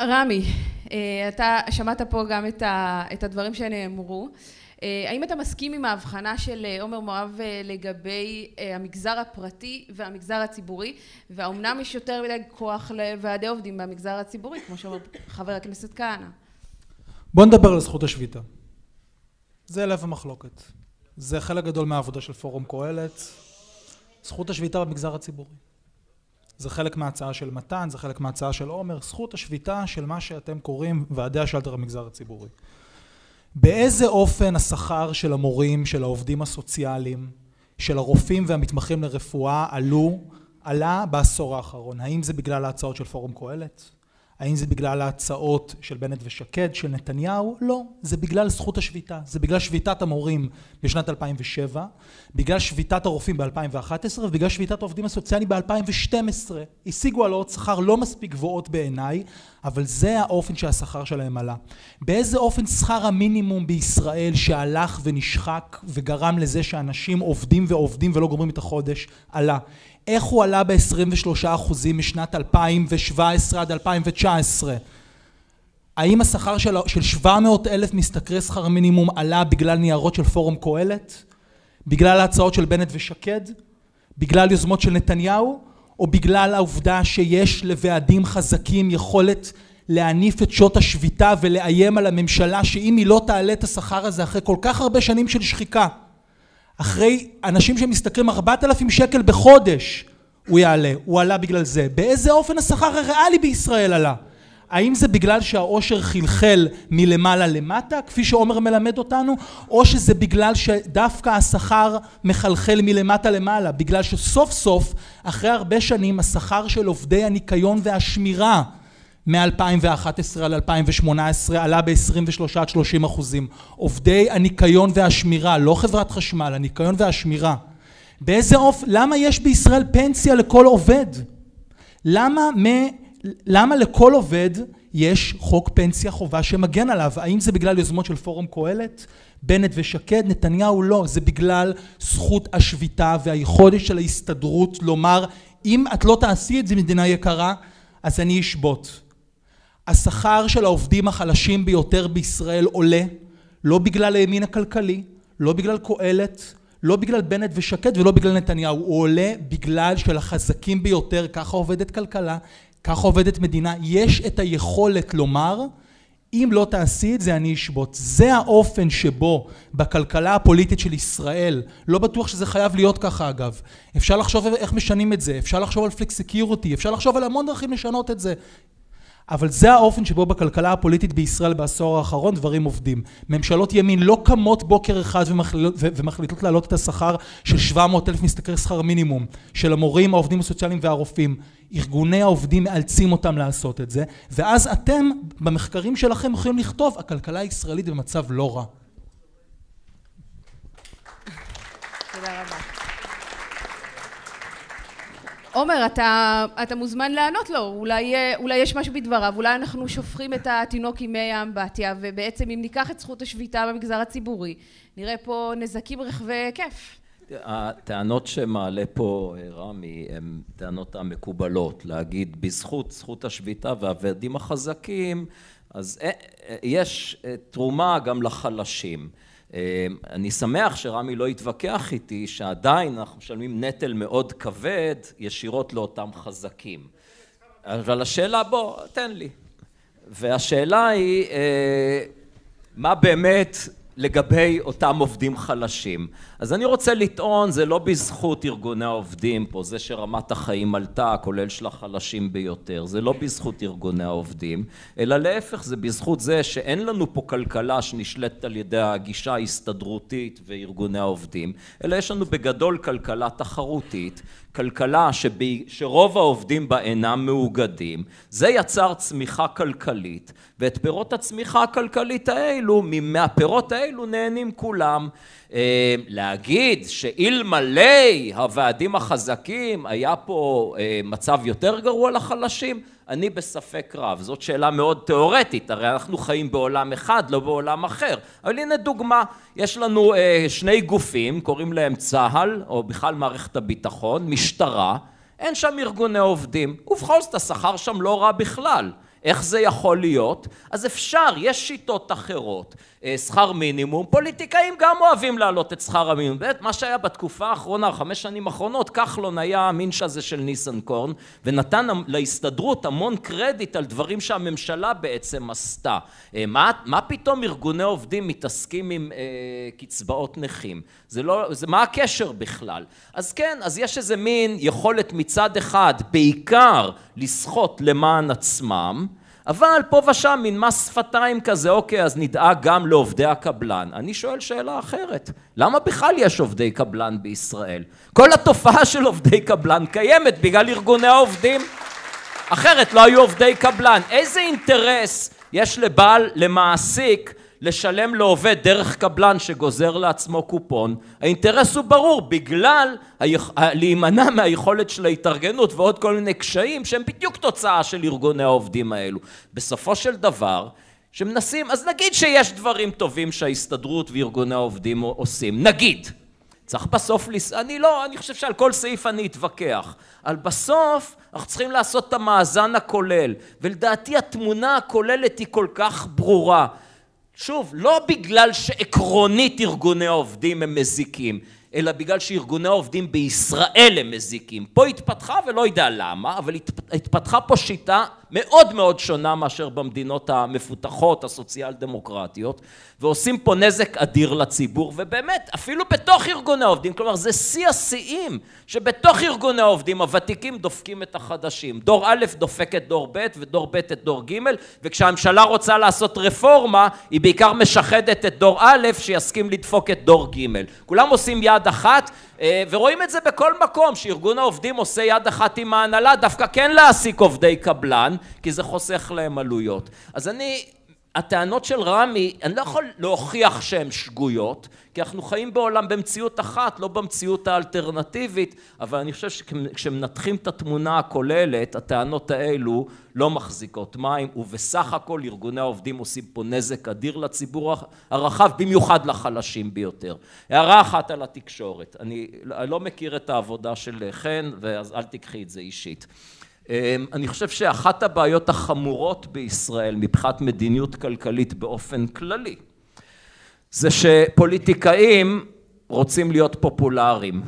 רמי, אתה שמעת פה גם את הדברים שנאמרו, האם אתה מסכים עם ההבחנה של עומר מואב לגבי המגזר הפרטי והמגזר הציבורי? והאמנם יש יותר מדי כוח לוועדי עובדים במגזר הציבורי כמו שאומר חבר הכנסת כהנא? בוא נדבר על זכות השביתה, זה לב המחלוקת, זה חלק גדול מהעבודה של פורום קהלת, זכות השביתה במגזר הציבורי, זה חלק מההצעה של מתן, זה חלק מההצעה של עומר, זכות השביתה של מה שאתם קוראים ועדי השלטר במגזר הציבורי. באיזה אופן השכר של המורים, של העובדים הסוציאליים, של הרופאים והמתמחים לרפואה עלו, עלה בעשור האחרון, האם זה בגלל ההצעות של פורום קהלת? האם זה בגלל ההצעות של בנט ושקד, של נתניהו? לא, זה בגלל זכות השביתה, זה בגלל שביתת המורים בשנת 2007, בגלל שביתת הרופאים ב-2011 ובגלל שביתת העובדים הסוציאליים ב-2012, השיגו העלאות שכר לא מספיק גבוהות בעיניי, אבל זה האופן שהשכר שלהם עלה. באיזה אופן שכר המינימום בישראל שהלך ונשחק וגרם לזה שאנשים עובדים ועובדים ולא גומרים את החודש, עלה? איך הוא עלה ב-23 אחוזים משנת 2017 עד 2019? האם השכר של 700 אלף משתכרי שכר מינימום עלה בגלל ניירות של פורום קהלת? בגלל ההצעות של בנט ושקד? בגלל יוזמות של נתניהו? או בגלל העובדה שיש לוועדים חזקים יכולת להניף את שעות השביתה ולאיים על הממשלה שאם היא לא תעלה את השכר הזה אחרי כל כך הרבה שנים של שחיקה אחרי אנשים שמשתכרים ארבעת אלפים שקל בחודש הוא יעלה, הוא עלה בגלל זה. באיזה אופן השכר הריאלי בישראל עלה? האם זה בגלל שהעושר חלחל מלמעלה למטה כפי שעומר מלמד אותנו או שזה בגלל שדווקא השכר מחלחל מלמטה למעלה בגלל שסוף סוף אחרי הרבה שנים השכר של עובדי הניקיון והשמירה מ-2011 עד 2018 עלה ב-23 עד 30 אחוזים. עובדי הניקיון והשמירה, לא חברת חשמל, הניקיון והשמירה. באיזה אופן, למה יש בישראל פנסיה לכל עובד? למה, מ, למה לכל עובד יש חוק פנסיה חובה שמגן עליו? האם זה בגלל יוזמות של פורום קהלת? בנט ושקד? נתניהו לא, זה בגלל זכות השביתה והיכולת של ההסתדרות לומר אם את לא תעשי את זה מדינה יקרה אז אני אשבות. השכר של העובדים החלשים ביותר בישראל עולה לא בגלל הימין הכלכלי, לא בגלל קהלת, לא בגלל בנט ושקד ולא בגלל נתניהו, הוא עולה בגלל שלחזקים ביותר, ככה עובדת כלכלה, ככה עובדת מדינה, יש את היכולת לומר אם לא תעשי את זה אני אשבות. זה האופן שבו בכלכלה הפוליטית של ישראל, לא בטוח שזה חייב להיות ככה אגב, אפשר לחשוב איך משנים את זה, אפשר לחשוב על פלקסיקיורטי, אפשר לחשוב על המון דרכים לשנות את זה, אבל זה האופן שבו בכלכלה הפוליטית בישראל בעשור האחרון דברים עובדים. ממשלות ימין לא קמות בוקר אחד ומחליטות להעלות את השכר של 700 אלף משתכרי שכר מינימום, של המורים, העובדים הסוציאליים והרופאים. ארגוני העובדים מאלצים אותם לעשות את זה, ואז אתם במחקרים שלכם יכולים לכתוב הכלכלה הישראלית במצב לא רע. תודה רבה. עומר, אתה, אתה מוזמן לענות לו, אולי, אולי יש משהו בדבריו, אולי אנחנו שופכים את התינוק עם מי האמבטיה ובעצם אם ניקח את זכות השביתה במגזר הציבורי נראה פה נזקים רחבי היקף. הטענות שמעלה פה רמי הן טענות המקובלות, להגיד בזכות זכות השביתה והוועדים החזקים אז יש תרומה גם לחלשים אני שמח שרמי לא התווכח איתי שעדיין אנחנו משלמים נטל מאוד כבד ישירות לאותם חזקים. אבל השאלה בוא תן לי. והשאלה היא מה באמת לגבי אותם עובדים חלשים. אז אני רוצה לטעון זה לא בזכות ארגוני העובדים פה זה שרמת החיים עלתה כולל של החלשים ביותר זה לא בזכות ארגוני העובדים אלא להפך זה בזכות זה שאין לנו פה כלכלה שנשלטת על ידי הגישה ההסתדרותית וארגוני העובדים אלא יש לנו בגדול כלכלה תחרותית כלכלה שרוב העובדים בה אינם מאוגדים. זה יצר צמיחה כלכלית ואת פירות הצמיחה הכלכלית האלו מהפירות האלו נהנים כולם להגיד שאלמלא הוועדים החזקים היה פה מצב יותר גרוע לחלשים אני בספק רב זאת שאלה מאוד תיאורטית הרי אנחנו חיים בעולם אחד לא בעולם אחר אבל הנה דוגמה יש לנו שני גופים קוראים להם צה"ל או בכלל מערכת הביטחון משטרה אין שם ארגוני עובדים, ובכל זאת השכר שם לא רע בכלל. איך זה יכול להיות? אז אפשר, יש שיטות אחרות. אה, שכר מינימום, פוליטיקאים גם אוהבים להעלות את שכר המינימום. באמת, מה שהיה בתקופה האחרונה, חמש שנים האחרונות, כחלון היה המינש הזה של ניסנקורן, ונתן להסתדרות המון קרדיט על דברים שהממשלה בעצם עשתה. אה, מה, מה פתאום ארגוני עובדים מתעסקים עם אה, קצבאות נכים? זה לא, זה מה הקשר בכלל? אז כן, אז יש איזה מין יכולת מצד אחד, בעיקר לסחוט למען עצמם, אבל פה ושם מין מס שפתיים כזה, אוקיי, אז נדאג גם לעובדי הקבלן. אני שואל שאלה אחרת, למה בכלל יש עובדי קבלן בישראל? כל התופעה של עובדי קבלן קיימת בגלל ארגוני העובדים. אחרת לא היו עובדי קבלן. איזה אינטרס יש לבעל, למעסיק, לשלם לעובד דרך קבלן שגוזר לעצמו קופון, האינטרס הוא ברור, בגלל להימנע מהיכולת של ההתארגנות ועוד כל מיני קשיים שהם בדיוק תוצאה של ארגוני העובדים האלו. בסופו של דבר, שמנסים, אז נגיד שיש דברים טובים שההסתדרות וארגוני העובדים עושים, נגיד. צריך בסוף, לס... אני לא, אני חושב שעל כל סעיף אני אתווכח. אבל בסוף אנחנו צריכים לעשות את המאזן הכולל, ולדעתי התמונה הכוללת היא כל כך ברורה. שוב, לא בגלל שעקרונית ארגוני העובדים הם מזיקים, אלא בגלל שארגוני העובדים בישראל הם מזיקים. פה התפתחה ולא יודע למה, אבל התפתחה פה שיטה מאוד מאוד שונה מאשר במדינות המפותחות, הסוציאל דמוקרטיות, ועושים פה נזק אדיר לציבור, ובאמת, אפילו בתוך ארגוני העובדים, כלומר זה שיא השיאים, שבתוך ארגוני העובדים הוותיקים דופקים את החדשים. דור א' דופק את דור ב' ודור ב' את דור ג', וכשהממשלה רוצה לעשות רפורמה, היא בעיקר משחדת את דור א', שיסכים לדפוק את דור ג'. כולם עושים יד אחת, ורואים את זה בכל מקום, שארגון העובדים עושה יד אחת עם ההנהלה, דווקא כן להעסיק עובדי קבלן, כי זה חוסך להם עלויות. אז אני, הטענות של רמי, אני לא יכול להוכיח שהן שגויות, כי אנחנו חיים בעולם במציאות אחת, לא במציאות האלטרנטיבית, אבל אני חושב שכשמנתחים את התמונה הכוללת, הטענות האלו לא מחזיקות מים, ובסך הכל ארגוני העובדים עושים פה נזק אדיר לציבור הרחב, במיוחד לחלשים ביותר. הערה אחת על התקשורת, אני לא מכיר את העבודה של חן, ואז אל תיקחי את זה אישית. אמ, אני חושב שאחת הבעיות החמורות בישראל מבחינת מדיניות כלכלית באופן כללי זה שפוליטיקאים רוצים להיות פופולריים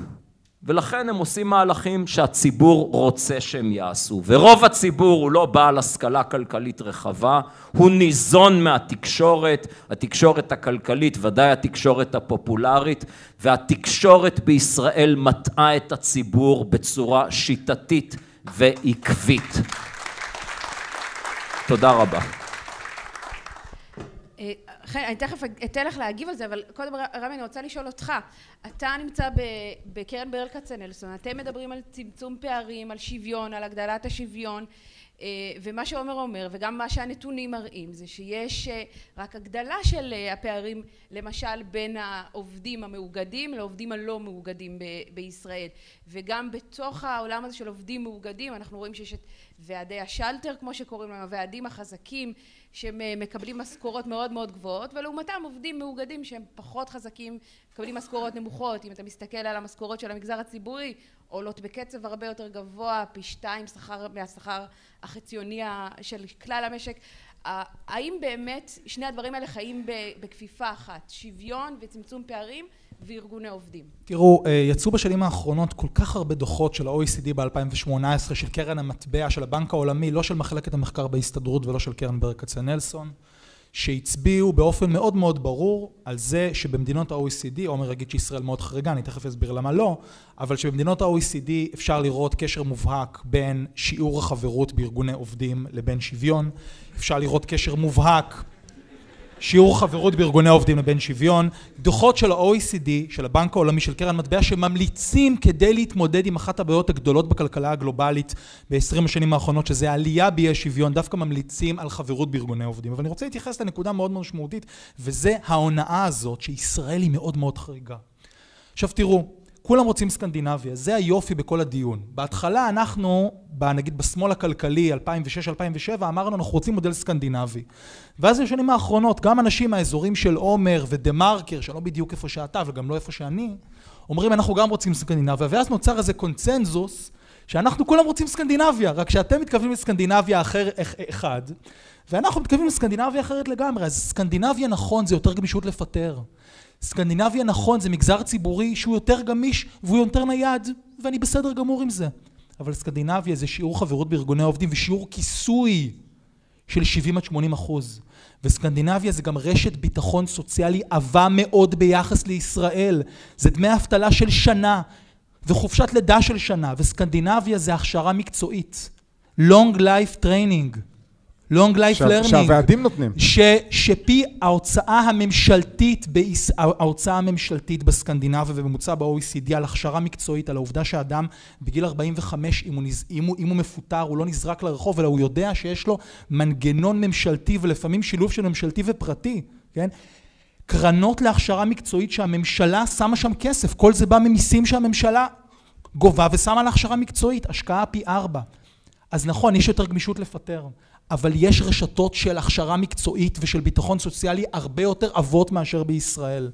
ולכן הם עושים מהלכים שהציבור רוצה שהם יעשו. ורוב הציבור הוא לא בעל השכלה כלכלית רחבה הוא ניזון מהתקשורת התקשורת הכלכלית ודאי התקשורת הפופולרית והתקשורת בישראל מטעה את הציבור בצורה שיטתית ועקבית. תודה רבה. אה, אני תכף אתן לך להגיב על זה, אבל קודם רמי אני רוצה לשאול אותך, אתה נמצא בקרן ברל כצנלסון, אתם מדברים על צמצום פערים, על שוויון, על הגדלת השוויון אה, ומה שעומר אומר וגם מה שהנתונים מראים זה שיש אה, רק הגדלה של הפערים למשל בין העובדים המאוגדים לעובדים הלא מאוגדים בישראל וגם בתוך העולם הזה של עובדים מאוגדים אנחנו רואים שיש את ועדי השלטר כמו שקוראים להם הוועדים החזקים שמקבלים משכורות מאוד מאוד גבוהות ולעומתם עובדים מאוגדים שהם פחות חזקים מקבלים משכורות נמוכות. אם אתה מסתכל על המשכורות של המגזר הציבורי עולות בקצב הרבה יותר גבוה פי שתיים שכר מהשכר החציוני של כלל המשק. האם באמת שני הדברים האלה חיים בכפיפה אחת? שוויון וצמצום פערים וארגוני עובדים. תראו, אה, יצאו בשנים האחרונות כל כך הרבה דוחות של ה-OECD ב-2018, של קרן המטבע, של הבנק העולמי, לא של מחלקת המחקר בהסתדרות ולא של קרן ברל כצנלסון, שהצביעו באופן מאוד מאוד ברור על זה שבמדינות ה-OECD, עומר יגיד שישראל מאוד חריגה, אני תכף אסביר למה לא, אבל שבמדינות ה-OECD אפשר לראות קשר מובהק בין שיעור החברות בארגוני עובדים לבין שוויון, אפשר לראות קשר מובהק שיעור חברות בארגוני עובדים לבין שוויון, דוחות של ה-OECD, של הבנק העולמי, של קרן מטבע, שממליצים כדי להתמודד עם אחת הבעיות הגדולות בכלכלה הגלובלית ב-20 השנים האחרונות, שזה העלייה באי שוויון, דווקא ממליצים על חברות בארגוני עובדים. אבל אני רוצה להתייחס לנקודה מאוד מאוד משמעותית, וזה ההונאה הזאת, שישראל היא מאוד מאוד חריגה. עכשיו תראו, כולם רוצים סקנדינביה, זה היופי בכל הדיון. בהתחלה אנחנו, נגיד בשמאל הכלכלי 2006-2007, אמרנו אנחנו רוצים מודל סקנדינבי. ואז בשנים האחרונות גם אנשים מהאזורים של עומר ודה מרקר, שלא בדיוק איפה שאתה וגם לא איפה שאני, אומרים אנחנו גם רוצים סקנדינביה, ואז נוצר איזה קונצנזוס שאנחנו כולם רוצים סקנדינביה, רק שאתם מתכוונים לסקנדינביה אחר אחד, ואנחנו מתכוונים לסקנדינביה אחרת לגמרי. אז סקנדינביה נכון, זה יותר גמישות לפטר. סקנדינביה נכון, זה מגזר ציבורי שהוא יותר גמיש והוא יותר נייד, ואני בסדר גמור עם זה. אבל סקנדינביה זה שיעור חברות בארגוני העובדים ושיעור כיסוי של 70 עד 80 אחוז. וסקנדינביה זה גם רשת ביטחון סוציאלי עבה מאוד ביחס לישראל. זה דמי אבטלה של שנה וחופשת לידה של שנה, וסקנדינביה זה הכשרה מקצועית. Long life training. Long life learning. שהוועדים נותנים. ש, שפי ההוצאה הממשלתית, ביס, ההוצאה הממשלתית בסקנדינביה ובממוצע ב-OECD על הכשרה מקצועית, על העובדה שאדם בגיל 45, אם הוא, נז, אם, הוא, אם הוא מפוטר, הוא לא נזרק לרחוב, אלא הוא יודע שיש לו מנגנון ממשלתי ולפעמים שילוב של ממשלתי ופרטי, כן? קרנות להכשרה מקצועית שהממשלה שמה שם כסף, כל זה בא ממיסים שהממשלה גובה ושמה להכשרה מקצועית, השקעה פי ארבע. אז נכון, יש יותר גמישות לפטר, אבל יש רשתות של הכשרה מקצועית ושל ביטחון סוציאלי הרבה יותר עבות מאשר בישראל.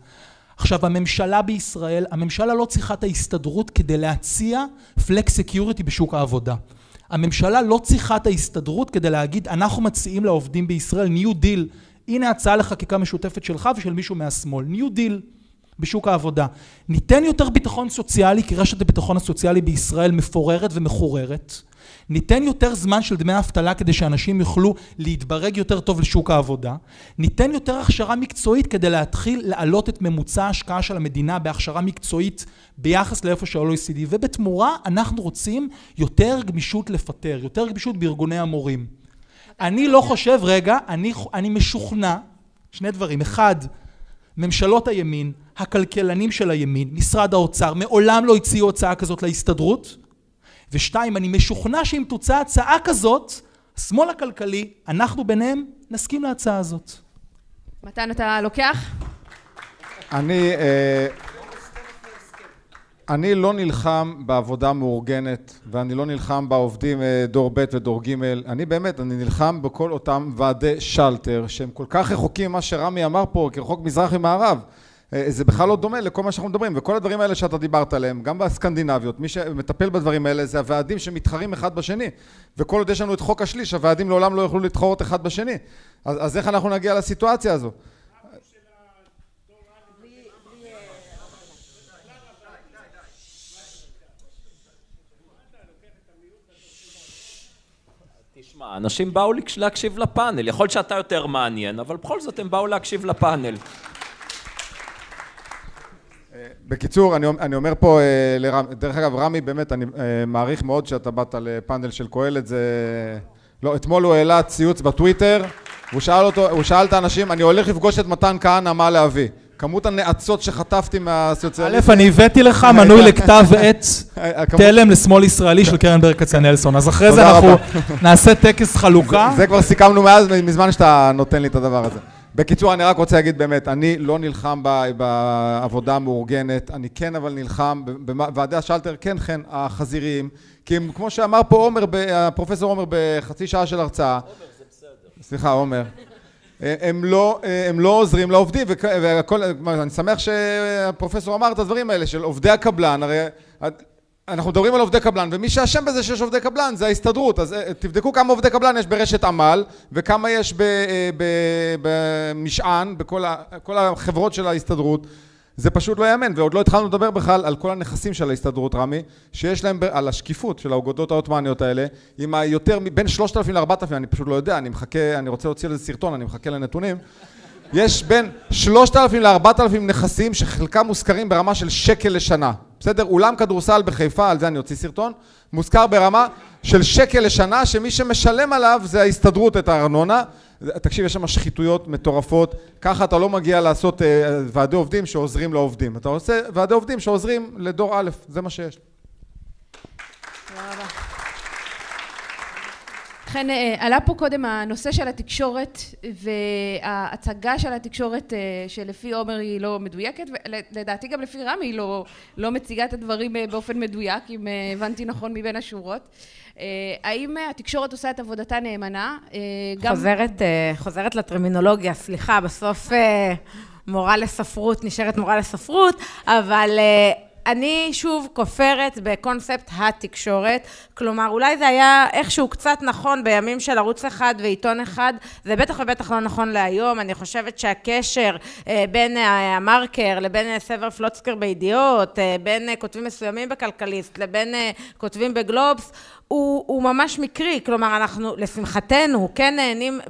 עכשיו הממשלה בישראל, הממשלה לא צריכה את ההסתדרות כדי להציע flexicurity בשוק העבודה. הממשלה לא צריכה את ההסתדרות כדי להגיד אנחנו מציעים לעובדים בישראל New Deal, הנה הצעה לחקיקה משותפת שלך ושל מישהו מהשמאל, New Deal בשוק העבודה. ניתן יותר ביטחון סוציאלי כי רשת הביטחון הסוציאלי בישראל מפוררת ומחוררת ניתן יותר זמן של דמי אבטלה כדי שאנשים יוכלו להתברג יותר טוב לשוק העבודה, ניתן יותר הכשרה מקצועית כדי להתחיל להעלות את ממוצע ההשקעה של המדינה בהכשרה מקצועית ביחס לאיפה של ה-OECD, ובתמורה אנחנו רוצים יותר גמישות לפטר, יותר גמישות בארגוני המורים. אני לא חושב, רגע, אני, אני משוכנע, שני דברים, אחד, ממשלות הימין, הכלכלנים של הימין, משרד האוצר, מעולם לא הציעו הצעה כזאת להסתדרות, ושתיים, אני משוכנע שאם תוצא הצעה כזאת, השמאל הכלכלי, אנחנו ביניהם, נסכים להצעה הזאת. מתן, אתה לוקח? אני... אני לא נלחם בעבודה מאורגנת ואני לא נלחם בעובדים אה, דור ב' ודור ג', אני באמת, אני נלחם בכל אותם ועדי שלטר שהם כל כך רחוקים ממה שרמי אמר פה כרחוק מזרח ממערב אה, זה בכלל לא דומה לכל מה שאנחנו מדברים, וכל הדברים האלה שאתה דיברת עליהם, גם בסקנדינביות, מי שמטפל בדברים האלה זה הוועדים שמתחרים אחד בשני, וכל עוד יש לנו את חוק השליש, הוועדים לעולם לא יוכלו להתחרות אחד בשני, אז, אז איך אנחנו נגיע לסיטואציה הזו? תשמע, אנשים באו להקשיב לפאנל, יכול להיות שאתה יותר מעניין, אבל בכל זאת הם באו להקשיב לפאנל. בקיצור, אני, אני אומר פה אה, לרמי, דרך אגב, רמי, באמת, אני אה, מעריך מאוד שאתה באת לפאנל של קהלת, זה... לא, אתמול הוא העלה ציוץ בטוויטר, הוא שאל אותו, הוא שאל את האנשים, אני הולך לפגוש את מתן כהנא, מה להביא? כמות הנאצות שחטפתי מהסוציאליסטים... א', אני הבאתי לך מנוי לכתב עת תלם לשמאל ישראלי של קרן ברל כצנלסון, אז אחרי זה אנחנו נעשה טקס חלוקה. זה כבר סיכמנו מאז, מזמן שאתה נותן לי את הדבר הזה. בקיצור, אני רק רוצה להגיד באמת, אני לא נלחם בעבודה המאורגנת, אני כן אבל נלחם, בוועדי השלטר כן כן החזיריים, כי הם, כמו שאמר פה עומר, הפרופסור עומר בחצי שעה של הרצאה, עומר זה בסדר, סליחה עומר, הם לא, הם לא עוזרים לעובדים, והכל, אני שמח שהפרופסור אמר את הדברים האלה של עובדי הקבלן, הרי אנחנו מדברים על עובדי קבלן, ומי שאשם בזה שיש עובדי קבלן זה ההסתדרות, אז אה, תבדקו כמה עובדי קבלן יש ברשת עמל, וכמה יש אה, במשען, בכל החברות של ההסתדרות, זה פשוט לא יאמן, ועוד לא התחלנו לדבר בכלל על כל הנכסים של ההסתדרות, רמי, שיש להם, על השקיפות של האוגדות העות'מאניות האלה, עם היותר, בין שלושת אלפים לארבעת אלפים, אני פשוט לא יודע, אני מחכה, אני רוצה להוציא לזה סרטון, אני מחכה לנתונים, יש בין שלושת אלפים לארבעת אלפים נכסים שחלקם מושכרים ברמה של שקל לשנה בסדר? אולם כדורסל בחיפה, על זה אני אוציא סרטון, מוזכר ברמה של שקל לשנה, שמי שמשלם עליו זה ההסתדרות את הארנונה. תקשיב, יש שם שחיתויות מטורפות, ככה אתה לא מגיע לעשות אה, ועדי עובדים שעוזרים לעובדים. אתה עושה ועדי עובדים שעוזרים לדור א', זה מה שיש. תודה רבה. ובכן, אה, עלה פה קודם הנושא של התקשורת וההצגה של התקשורת אה, שלפי עומר היא לא מדויקת ולדעתי גם לפי רמי היא לא, לא מציגה את הדברים אה, באופן מדויק אם הבנתי נכון מבין השורות. האם התקשורת עושה את עבודתה נאמנה? גם... חוזרת, חוזרת לטרמינולוגיה, סליחה, בסוף מורה לספרות נשארת מורה לספרות, אבל אני שוב כופרת בקונספט התקשורת, כלומר אולי זה היה איכשהו קצת נכון בימים של ערוץ אחד ועיתון אחד, זה בטח ובטח לא נכון להיום, אני חושבת שהקשר אה, בין המרקר לבין סבר פלוצקר בידיעות, בין כותבים מסוימים בכלכליסט לבין כותבים בגלובס, הוא, הוא ממש מקרי, כלומר אנחנו לשמחתנו כן נהנים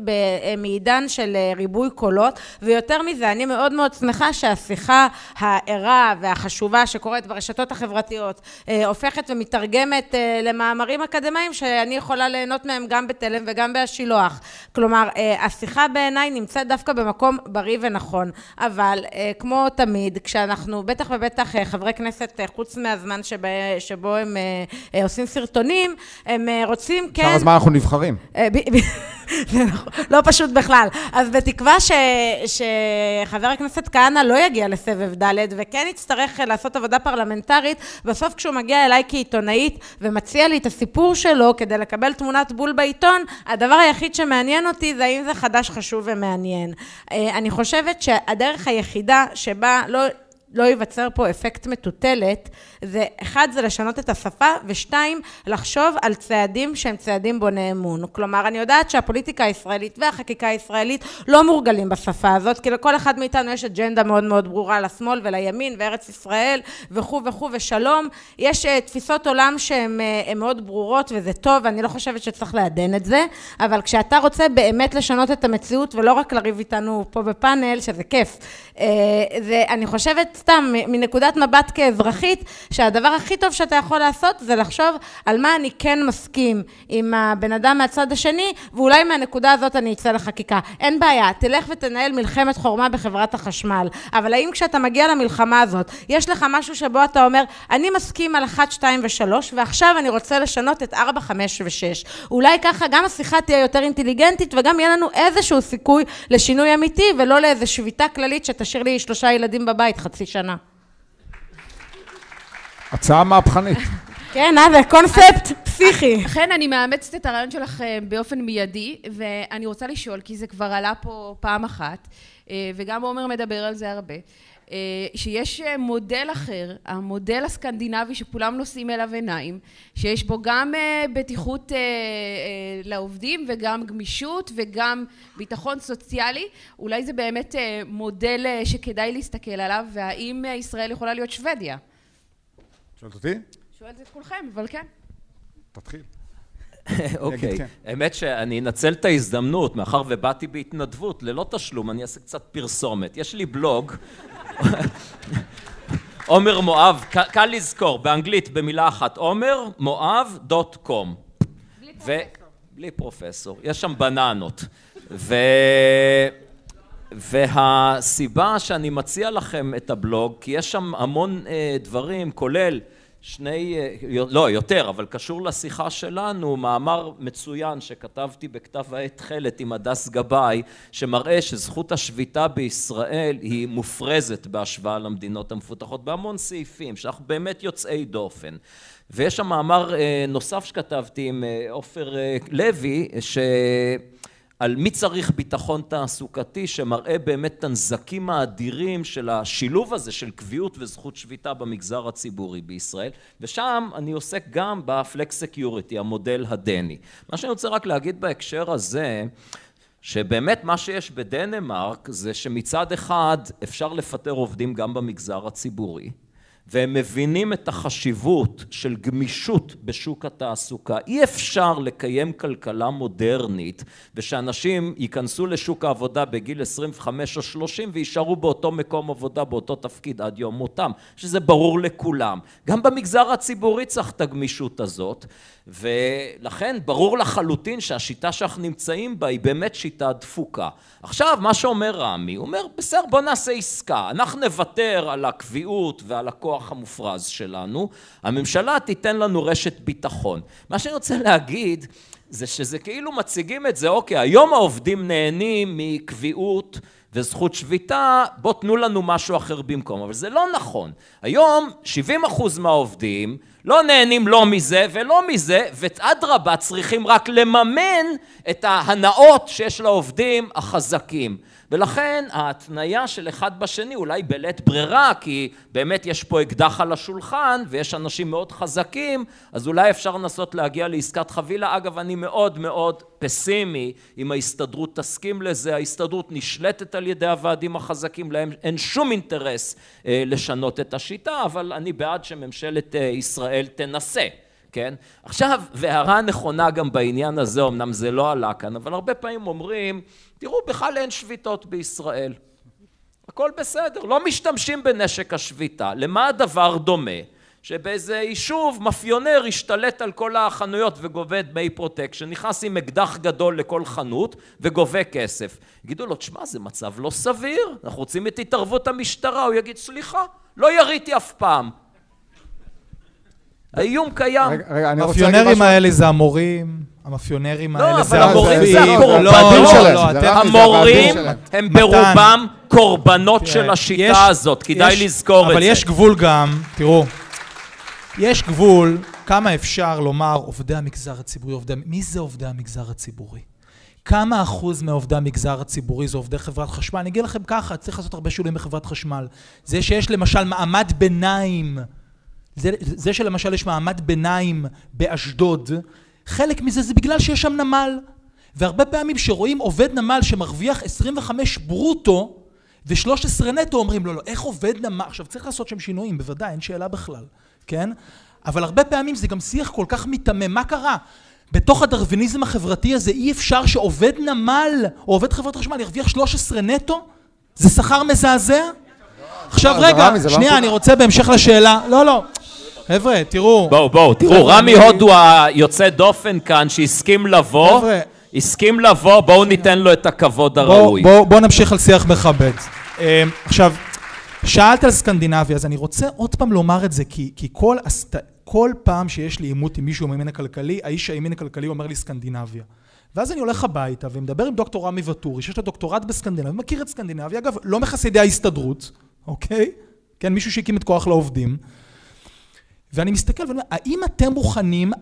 מעידן של ריבוי קולות ויותר מזה אני מאוד מאוד שמחה שהשיחה הערה והחשובה שקורית ברשתות החברתיות הופכת ומתרגמת למאמרים אקדמיים שאני יכולה ליהנות מהם גם בתלם וגם בהשילוח, כלומר השיחה בעיניי נמצאת דווקא במקום בריא ונכון, אבל כמו תמיד כשאנחנו בטח ובטח חברי כנסת חוץ מהזמן שבו, שבו הם עושים סרטונים הם רוצים כן... כמה זמן אנחנו נבחרים. לא פשוט בכלל. אז בתקווה שחבר הכנסת כהנא לא יגיע לסבב ד' וכן יצטרך לעשות עבודה פרלמנטרית, בסוף כשהוא מגיע אליי כעיתונאית ומציע לי את הסיפור שלו כדי לקבל תמונת בול בעיתון, הדבר היחיד שמעניין אותי זה האם זה חדש, חשוב ומעניין. אני חושבת שהדרך היחידה שבה לא... לא ייווצר פה אפקט מטוטלת, זה אחד, זה לשנות את השפה, ושתיים, לחשוב על צעדים שהם צעדים בוני אמון. כלומר, אני יודעת שהפוליטיקה הישראלית והחקיקה הישראלית לא מורגלים בשפה הזאת, כי לכל אחד מאיתנו יש אג'נדה מאוד מאוד ברורה לשמאל ולימין וארץ ישראל וכו' וכו' ושלום. יש תפיסות עולם שהן מאוד ברורות וזה טוב, ואני לא חושבת שצריך לעדן את זה, אבל כשאתה רוצה באמת לשנות את המציאות ולא רק לריב איתנו פה בפאנל, שזה כיף, זה, אני חושבת סתם מנקודת מבט כאזרחית, שהדבר הכי טוב שאתה יכול לעשות זה לחשוב על מה אני כן מסכים עם הבן אדם מהצד השני, ואולי מהנקודה הזאת אני אצא לחקיקה. אין בעיה, תלך ותנהל מלחמת חורמה בחברת החשמל, אבל האם כשאתה מגיע למלחמה הזאת, יש לך משהו שבו אתה אומר, אני מסכים על 1, 2 ו-3, ועכשיו אני רוצה לשנות את 4, 5 ו-6. אולי ככה גם השיחה תהיה יותר אינטליגנטית, וגם יהיה לנו איזשהו סיכוי לשינוי אמיתי, ולא לאיזו שביתה כללית שתשאיר לי שלושה ילדים בבית חצי שנה. הצעה מהפכנית. כן, אה, זה קונספט פסיכי. אכן, אני מאמצת את הרעיון שלך באופן מיידי, ואני רוצה לשאול, כי זה כבר עלה פה פעם אחת, וגם עומר מדבר על זה הרבה, שיש מודל אחר, המודל הסקנדינבי שכולם נושאים אליו עיניים, שיש בו גם בטיחות לעובדים וגם גמישות וגם ביטחון סוציאלי, אולי זה באמת מודל שכדאי להסתכל עליו, והאם ישראל יכולה להיות שוודיה? שואלת אותי? שואלת את כולכם, אבל כן. תתחיל. אוקיי, האמת שאני אנצל את ההזדמנות, מאחר ובאתי בהתנדבות, ללא תשלום, אני אעשה קצת פרסומת. יש לי בלוג, עומר מואב, קל לזכור, באנגלית במילה אחת, עומר מואב דוט קום. בלי פרופסור. בלי פרופסור, יש שם בננות. ו... והסיבה שאני מציע לכם את הבלוג, כי יש שם המון דברים, כולל שני, לא, יותר, אבל קשור לשיחה שלנו, מאמר מצוין שכתבתי בכתב העת תכלת עם הדס גבאי, שמראה שזכות השביתה בישראל היא מופרזת בהשוואה למדינות המפותחות, בהמון סעיפים, שאנחנו באמת יוצאי דופן. ויש שם מאמר נוסף שכתבתי עם עופר לוי, ש... על מי צריך ביטחון תעסוקתי שמראה באמת את הנזקים האדירים של השילוב הזה של קביעות וזכות שביתה במגזר הציבורי בישראל ושם אני עוסק גם ב flexicurity, המודל הדני. מה שאני רוצה רק להגיד בהקשר הזה שבאמת מה שיש בדנמרק זה שמצד אחד אפשר לפטר עובדים גם במגזר הציבורי והם מבינים את החשיבות של גמישות בשוק התעסוקה. אי אפשר לקיים כלכלה מודרנית ושאנשים ייכנסו לשוק העבודה בגיל 25 או 30 ויישארו באותו מקום עבודה, באותו תפקיד עד יום מותם, שזה ברור לכולם. גם במגזר הציבורי צריך את הגמישות הזאת ולכן ברור לחלוטין שהשיטה שאנחנו נמצאים בה היא באמת שיטה דפוקה. עכשיו מה שאומר רמי, הוא אומר בסדר בוא נעשה עסקה, אנחנו נוותר על הקביעות ועל הכוח המופרז שלנו, הממשלה תיתן לנו רשת ביטחון. מה שאני רוצה להגיד זה שזה כאילו מציגים את זה, אוקיי היום העובדים נהנים מקביעות וזכות שביתה, בוא תנו לנו משהו אחר במקום, אבל זה לא נכון. היום 70 אחוז מהעובדים לא נהנים לא מזה ולא מזה, ואדרבה צריכים רק לממן את ההנאות שיש לעובדים החזקים. ולכן ההתניה של אחד בשני אולי בלית ברירה, כי באמת יש פה אקדח על השולחן ויש אנשים מאוד חזקים, אז אולי אפשר לנסות להגיע לעסקת חבילה. אגב, אני מאוד מאוד פסימי אם ההסתדרות תסכים לזה. ההסתדרות נשלטת על ידי הוועדים החזקים, להם אין שום אינטרס אה, לשנות את השיטה, אבל אני בעד שממשלת אה, ישראל תנסה. כן? עכשיו, והערה נכונה גם בעניין הזה, אמנם זה לא עלה כאן, אבל הרבה פעמים אומרים, תראו, בכלל אין שביתות בישראל. הכל בסדר, לא משתמשים בנשק השביתה. למה הדבר דומה? שבאיזה יישוב מאפיונר השתלט על כל החנויות וגובה דמי פרוטקשן, נכנס עם אקדח גדול לכל חנות וגובה כסף. יגידו לו, תשמע, זה מצב לא סביר, אנחנו רוצים את התערבות המשטרה. הוא יגיד, סליחה, לא יריתי אף פעם. האיום קיים. רגע, רגע, אני רוצה להגיד המאפיונרים משהו. האלה זה המורים, המאפיונרים לא, האלה אבל זה המורים זה הרופאים. הקורבנות. לא, לא, לא, המורים. הם. ברובם קורבנות של השיטה יש- הזאת, כדאי יש- לזכור את זה. אבל יש גבול גם, תראו, יש גבול כמה אפשר לומר עובדי המגזר הציבורי, עובדי, מי זה עובדי המגזר הציבורי? כמה אחוז מעובדי המגזר הציבורי זה עובדי חברת חשמל? אני אגיד לכם ככה, צריך לעשות הרבה שינויים בחברת חשמל. זה שיש למשל מעמד ביניים, זה, זה שלמשל יש מעמד ביניים באשדוד, חלק מזה זה בגלל שיש שם נמל. והרבה פעמים שרואים עובד נמל שמרוויח 25 ברוטו ו-13 נטו, אומרים לו, לא, איך עובד נמל? עכשיו, צריך לעשות שם שינויים, בוודאי, אין שאלה בכלל, כן? אבל הרבה פעמים זה גם שיח כל כך מיתמם. מה קרה? בתוך הדרוויניזם החברתי הזה אי אפשר שעובד נמל או עובד חברת חשמל ירוויח 13 נטו? זה שכר מזעזע? עכשיו זה רגע, לא שנייה. אני רוצה בהמשך לשאלה, לא, לא, חבר'ה, תראו, בואו, בואו, תראו, רמי אני- הוד הוא היוצא דופן כאן, שהסכים לבוא, חבר'ה. הסכים לבוא, בואו ניתן לו את הכבוד הראוי. בוא, בוא נמשיך על שיח מכבד. אה, עכשיו, שאלת על סקנדינביה, אז אני רוצה עוד פעם לומר את זה, כי, כי כל, הסט... כל פעם שיש לי עימות עם מישהו מהימין הכלכלי, האיש הימין הכלכלי אומר לי סקנדינביה. ואז אני הולך הביתה ומדבר עם דוקטור רמי וטורי, שיש לו דוקטורט בסקנדינביה, מכיר את סקנדינביה, אגב, לא מחסידי ההסתדרות, אוקיי? כן, מישהו שהקים את כוח לעובדים. ואני מסתכל ואומר, האם אתם מוכנים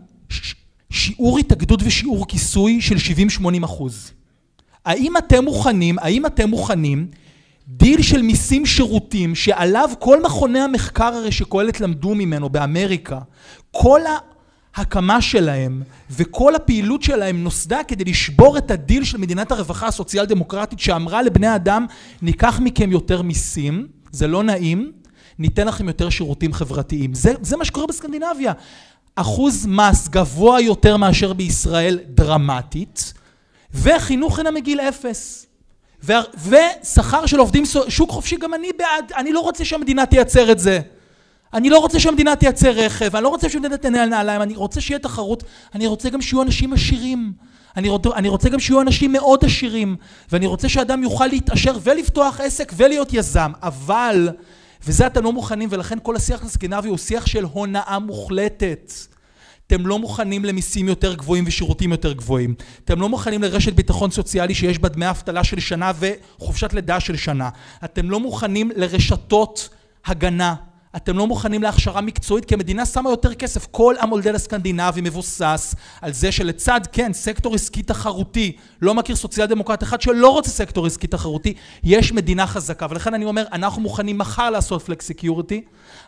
שיעור התאגדות ושיעור כיסוי של 70-80 אחוז? האם אתם מוכנים, האם אתם מוכנים דיל של מיסים שירותים שעליו כל מכוני המחקר הרי שקהלת למדו ממנו באמריקה, כל ההקמה שלהם וכל הפעילות שלהם נוסדה כדי לשבור את הדיל של מדינת הרווחה הסוציאל דמוקרטית שאמרה לבני אדם ניקח מכם יותר מיסים, זה לא נעים, ניתן לכם יותר שירותים חברתיים. זה, זה מה שקורה בסקנדינביה. אחוז מס גבוה יותר מאשר בישראל דרמטית, וחינוך חינם מגיל אפס. ושכר של עובדים, שוק חופשי, גם אני בעד, אני לא רוצה שהמדינה תייצר את זה. אני לא רוצה שהמדינה תייצר רכב, אני לא רוצה שהמדינה תנהל נעליים, אני רוצה שיהיה תחרות, אני רוצה גם שיהיו אנשים עשירים. אני רוצה, אני רוצה גם שיהיו אנשים מאוד עשירים, ואני רוצה שאדם יוכל להתעשר ולפתוח עסק ולהיות יזם, אבל, וזה אתם לא מוכנים, ולכן כל השיח הסקנדינבי הוא שיח של הונאה מוחלטת. אתם לא מוכנים למיסים יותר גבוהים ושירותים יותר גבוהים. אתם לא מוכנים לרשת ביטחון סוציאלי שיש בה דמי אבטלה של שנה וחופשת לידה של שנה. אתם לא מוכנים לרשתות הגנה. אתם לא מוכנים להכשרה מקצועית כי המדינה שמה יותר כסף. כל המודל הסקנדינבי מבוסס על זה שלצד, כן, סקטור עסקי תחרותי, לא מכיר סוציאל דמוקרט אחד שלא רוצה סקטור עסקי תחרותי, יש מדינה חזקה. ולכן אני אומר, אנחנו מוכנים מחר לעשות flex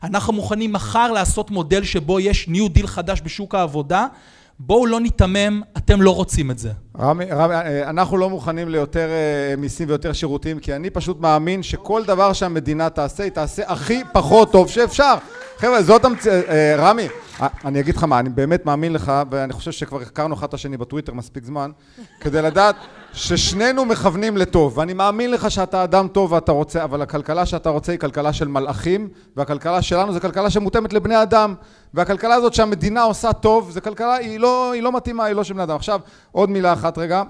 אנחנו מוכנים מחר לעשות מודל שבו יש ניו דיל חדש בשוק העבודה, בואו לא ניתמם, אתם לא רוצים את זה. רמי, רמי, אה, אנחנו לא מוכנים ליותר אה, מיסים ויותר שירותים, כי אני פשוט מאמין שכל דבר שהמדינה תעשה, היא תעשה הכי פחות טוב שאפשר. חבר'ה, זאת המצ... אה, רמי, אני אגיד לך מה, אני באמת מאמין לך, ואני חושב שכבר הכרנו אחד את השני בטוויטר מספיק זמן, כדי לדעת ששנינו מכוונים לטוב, ואני מאמין לך שאתה אדם טוב ואתה רוצה, אבל הכלכלה שאתה רוצה היא כלכלה של מלאכים, והכלכלה שלנו זה כלכלה שמותאמת לבני אדם, והכלכלה הזאת שהמדינה עושה טוב, זה כלכלה, היא לא, היא לא מתאימה, היא לא של בני אדם. עכשיו, עוד מילה אחת רגע.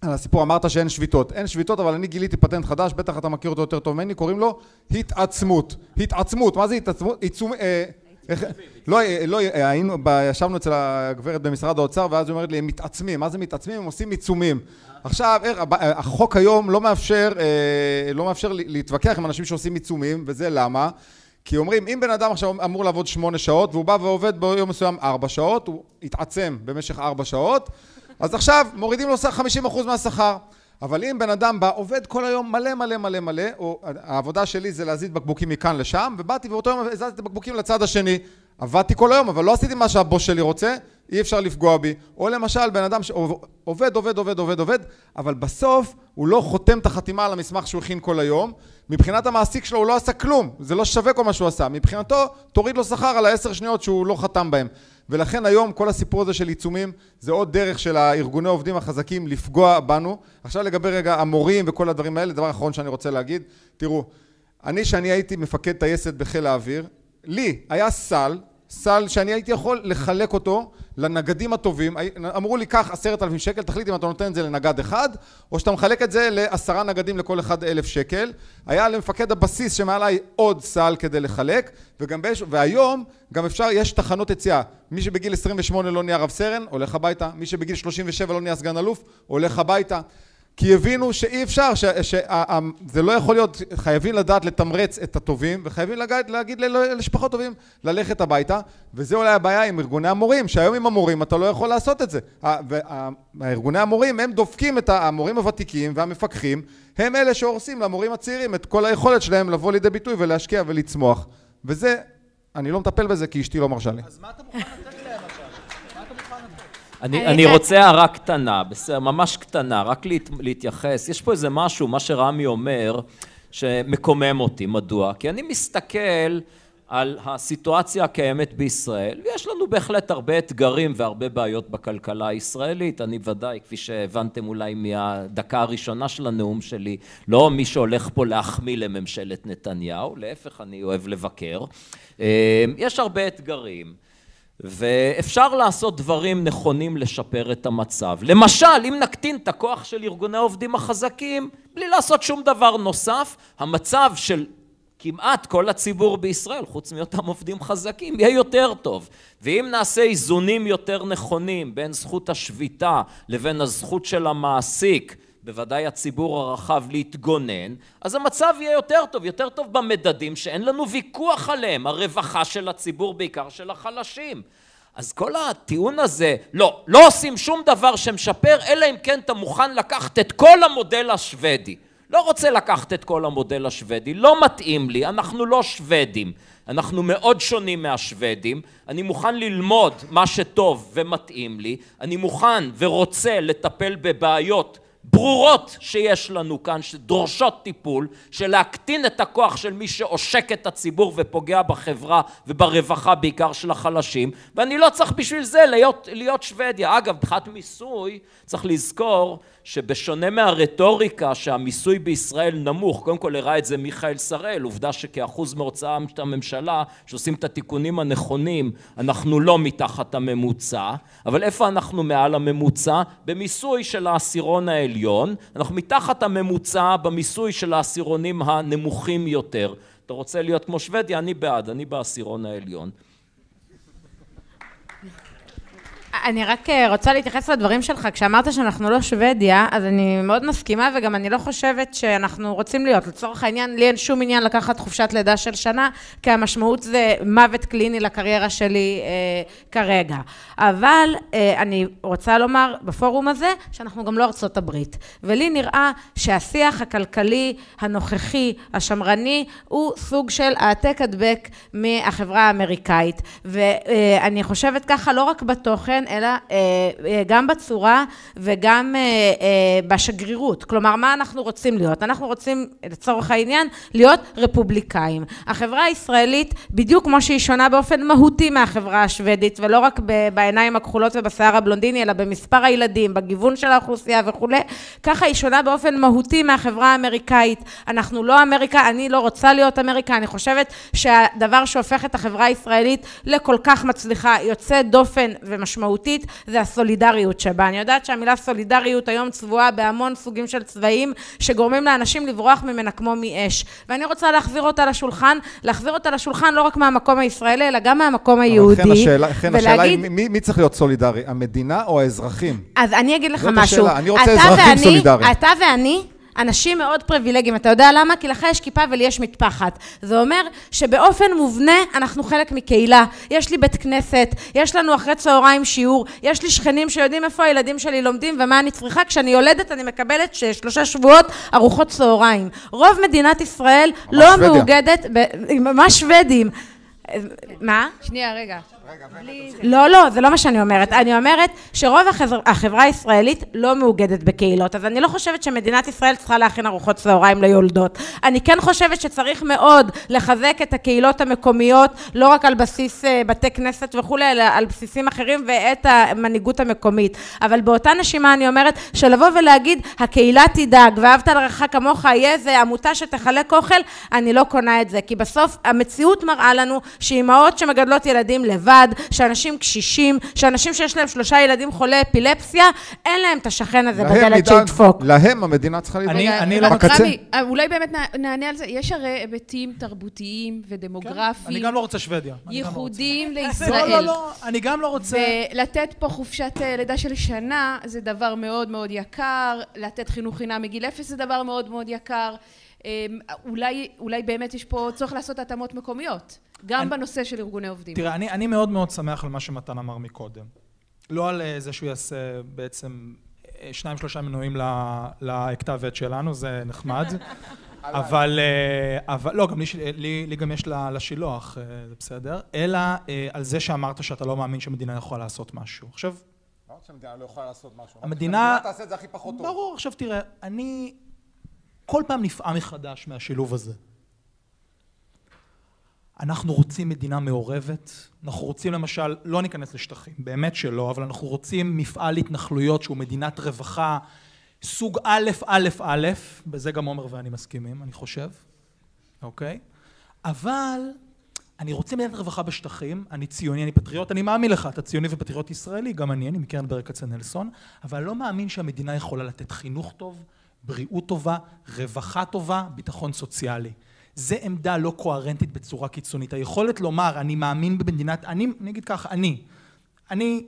על הסיפור, אמרת שאין שביתות. אין שביתות, אבל אני גיליתי פטנט חדש, בטח אתה מכיר אותו יותר טוב ממני, קוראים לו התעצמות. התעצמות, מה זה התעצמות? עיצום... אה, לא, אה, לא, אה, היינו, ישבנו אצל הגברת במשרד האוצר, ואז היא אומרת לי, הם מתעצמים. מה זה מתעצמים? הם עושים עיצומים. עכשיו, אה, החוק היום לא מאפשר, אה, לא מאפשר להתווכח עם אנשים שעושים עיצומים, וזה למה? כי אומרים, אם בן אדם עכשיו אמור לעבוד שמונה שעות, והוא בא ועובד ביום מסוים ארבע שעות, הוא התעצם במשך ארבע שעות, אז עכשיו מורידים לו 50% מהשכר. אבל אם בן אדם בא, עובד כל היום מלא מלא מלא מלא, או העבודה שלי זה להזיז בקבוקים מכאן לשם, ובאתי באותו יום הזזתי בקבוקים לצד השני. עבדתי כל היום, אבל לא עשיתי מה שהבוס שלי רוצה, אי אפשר לפגוע בי. או למשל, בן אדם שעובד, עובד, עובד, עובד, עובד, אבל בסוף הוא לא חותם את החתימה על המסמך שהוא הכין כל היום. מבחינת המעסיק שלו הוא לא עשה כלום, זה לא שווה כל מה שהוא עשה. מבחינתו, תוריד לו שכר על העשר שניות שהוא לא חתם בהם. ולכן היום כל הסיפור הזה של עיצומים זה עוד דרך של הארגוני עובדים החזקים לפגוע בנו. עכשיו לגבי רגע המורים וכל הדברים האלה, דבר אחרון שאני רוצה להגיד, תראו, אני שאני הייתי מפקד טייסת בחיל האוויר, לי היה סל סל שאני הייתי יכול לחלק אותו לנגדים הטובים, אמרו לי קח עשרת אלפים שקל, תחליט אם אתה נותן את זה לנגד אחד, או שאתה מחלק את זה לעשרה נגדים לכל אחד אלף שקל. היה למפקד הבסיס שמעליי עוד סל כדי לחלק, וגם באש... והיום גם אפשר, יש תחנות יציאה. מי שבגיל 28 לא נהיה רב סרן, הולך הביתה, מי שבגיל 37 לא נהיה סגן אלוף, הולך הביתה. כי הבינו שאי אפשר, שזה לא יכול להיות, חייבים לדעת לתמרץ את הטובים וחייבים להגיד, להגיד לשפחות טובים ללכת הביתה וזה אולי הבעיה עם ארגוני המורים, שהיום עם המורים אתה לא יכול לעשות את זה. והארגוני המורים הם דופקים את המורים הוותיקים והמפקחים הם אלה שהורסים למורים הצעירים את כל היכולת שלהם לבוא לידי ביטוי ולהשקיע ולצמוח. וזה, אני לא מטפל בזה כי אשתי לא מרשה לי. אז מה אתה מוכן לתת להם עכשיו? מה אתה מוכן לתת? אני, אני רוצה הערה קטנה, בסדר, ממש קטנה, רק להת, להתייחס. יש פה איזה משהו, מה שרמי אומר, שמקומם אותי. מדוע? כי אני מסתכל על הסיטואציה הקיימת בישראל, ויש לנו בהחלט הרבה אתגרים והרבה בעיות בכלכלה הישראלית. אני ודאי, כפי שהבנתם אולי מהדקה הראשונה של הנאום שלי, לא מי שהולך פה להחמיא לממשלת נתניהו, להפך, אני אוהב לבקר. אה, יש הרבה אתגרים. ואפשר לעשות דברים נכונים לשפר את המצב. למשל, אם נקטין את הכוח של ארגוני העובדים החזקים, בלי לעשות שום דבר נוסף, המצב של כמעט כל הציבור בישראל, חוץ מאותם עובדים חזקים, יהיה יותר טוב. ואם נעשה איזונים יותר נכונים בין זכות השביתה לבין הזכות של המעסיק בוודאי הציבור הרחב להתגונן, אז המצב יהיה יותר טוב, יותר טוב במדדים שאין לנו ויכוח עליהם, הרווחה של הציבור בעיקר של החלשים. אז כל הטיעון הזה, לא, לא עושים שום דבר שמשפר, אלא אם כן אתה מוכן לקחת את כל המודל השוודי. לא רוצה לקחת את כל המודל השוודי, לא מתאים לי, אנחנו לא שוודים, אנחנו מאוד שונים מהשוודים, אני מוכן ללמוד מה שטוב ומתאים לי, אני מוכן ורוצה לטפל בבעיות ברורות שיש לנו כאן, שדורשות טיפול, של להקטין את הכוח של מי שעושק את הציבור ופוגע בחברה וברווחה בעיקר של החלשים, ואני לא צריך בשביל זה להיות, להיות שוודיה. אגב, מבחינת מיסוי, צריך לזכור שבשונה מהרטוריקה שהמיסוי בישראל נמוך, קודם כל הראה את זה מיכאל שראל, עובדה שכאחוז מהוצאה הממשלה, שעושים את התיקונים הנכונים, אנחנו לא מתחת הממוצע, אבל איפה אנחנו מעל הממוצע? במיסוי של העשירון העליון, אנחנו מתחת הממוצע במיסוי של העשירונים הנמוכים יותר. אתה רוצה להיות כמו שוודיה? אני בעד, אני בעשירון העליון. אני רק אה, רוצה להתייחס לדברים שלך. כשאמרת שאנחנו לא שוודיה, אז אני מאוד מסכימה, וגם אני לא חושבת שאנחנו רוצים להיות. לצורך העניין, לי אין שום עניין לקחת חופשת לידה של שנה, כי המשמעות זה מוות קליני לקריירה שלי אה, כרגע. אבל אה, אני רוצה לומר בפורום הזה, שאנחנו גם לא ארצות הברית. ולי נראה שהשיח הכלכלי הנוכחי, השמרני, הוא סוג של העתק הדבק מהחברה האמריקאית. ואני אה, חושבת ככה לא רק בתוכן, אלא אה, אה, גם בצורה וגם אה, בשגרירות. כלומר, מה אנחנו רוצים להיות? אנחנו רוצים, לצורך העניין, להיות רפובליקאים. החברה הישראלית, בדיוק כמו שהיא שונה באופן מהותי מהחברה השוודית, ולא רק בעיניים הכחולות ובשיער הבלונדיני, אלא במספר הילדים, בגיוון של האוכלוסייה וכולי, ככה היא שונה באופן מהותי מהחברה האמריקאית. אנחנו לא אמריקה, אני לא רוצה להיות אמריקה, אני חושבת שהדבר שהופך את החברה הישראלית לכל כך מצליחה, יוצא דופן ומשמעותי, משמעותית זה הסולידריות שבה. אני יודעת שהמילה סולידריות היום צבועה בהמון סוגים של צבעים שגורמים לאנשים לברוח ממנה כמו מאש. ואני רוצה להחזיר אותה לשולחן, להחזיר אותה לשולחן לא רק מהמקום הישראלי, אלא גם מהמקום היהודי. אבל לכן השאלה, ולהגיד... השאלה היא מי, מי צריך להיות סולידרי, המדינה או האזרחים? אז אני אגיד לך משהו. השאלה, אני רוצה אזרחים ואני, סולידריים. אתה ואני אנשים מאוד פריבילגיים. אתה יודע למה? כי לך יש כיפה ולי יש מטפחת. זה אומר שבאופן מובנה אנחנו חלק מקהילה. יש לי בית כנסת, יש לנו אחרי צהריים שיעור, יש לי שכנים שיודעים איפה הילדים שלי לומדים ומה אני צריכה. כשאני יולדת אני מקבלת שלושה שבועות ארוחות צהריים. רוב מדינת ישראל לא שוודיה. מאוגדת, ממש שוודים. מה? שנייה, רגע. לא, לא, זה לא מה שאני אומרת. אני אומרת שרוב החבר, החברה הישראלית לא מאוגדת בקהילות, אז אני לא חושבת שמדינת ישראל צריכה להכין ארוחות צהריים ליולדות. אני כן חושבת שצריך מאוד לחזק את הקהילות המקומיות, לא רק על בסיס אה, בתי כנסת וכולי, אלא על בסיסים אחרים ואת המנהיגות המקומית. אבל באותה נשימה אני אומרת שלבוא ולהגיד, הקהילה תדאג, ואהבת לרעך כמוך, יהיה איזה עמותה שתחלק אוכל, אני לא קונה את זה. כי בסוף המציאות מראה לנו שאימהות שמגדלות ילדים לבד, שאנשים קשישים, שאנשים שיש להם שלושה ילדים חולי אפילפסיה, אין להם את השכן הזה בדלת שידפוק. להם המדינה צריכה לדאוג. אני- אני לא- בקצה. רמי, אה, אולי באמת נע- נענה על זה. יש הרי היבטים תרבותיים כן, ודמוגרפיים, אני גם לא רוצה שוודיה. לא רוצה. ייחודיים לא, לא, לישראל. לא, אני גם לא רוצה... ולתת פה חופשת אה, לידה של שנה זה דבר מאוד מאוד יקר, לתת חינוך חינם מגיל אפס זה דבר מאוד מאוד יקר. אה, אולי, אולי באמת יש פה צורך לעשות התאמות מקומיות, גם אני- בנושא של ארגוני עובדים. תראה, אני, אני מאוד מאוד שמח על מה שמתן אמר מקודם. לא על אה, זה שהוא יעשה בעצם אה, שניים שלושה מנויים לכתב עת שלנו, זה נחמד. אבל, אה, אבל, לא, גם לי, לי, לי גם יש ל- לשילוח, זה בסדר. אלא על זה שאמרת שאתה לא מאמין שהמדינה יכולה לעשות משהו. עכשיו, לא שהמדינה לא יכולה לעשות משהו. המדינה- תעשה את זה הכי פחות טוב. ברור, עכשיו תראה, אני כל פעם נפעם מחדש מהשילוב הזה. אנחנו רוצים מדינה מעורבת, אנחנו רוצים למשל, לא ניכנס לשטחים, באמת שלא, אבל אנחנו רוצים מפעל התנחלויות שהוא מדינת רווחה סוג א', א', א', בזה גם עומר ואני מסכימים, אני חושב, אוקיי? אבל אני רוצה מדינת רווחה בשטחים, אני ציוני, אני פטריוט, אני מאמין לך, אתה ציוני ופטריוט ישראלי, גם אני, אני מקרן ברל כצנלסון, אבל לא מאמין שהמדינה יכולה לתת חינוך טוב, בריאות טובה, רווחה טובה, ביטחון סוציאלי. זה עמדה לא קוהרנטית בצורה קיצונית. היכולת לומר, אני מאמין במדינת, אני, אני אגיד ככה, אני, אני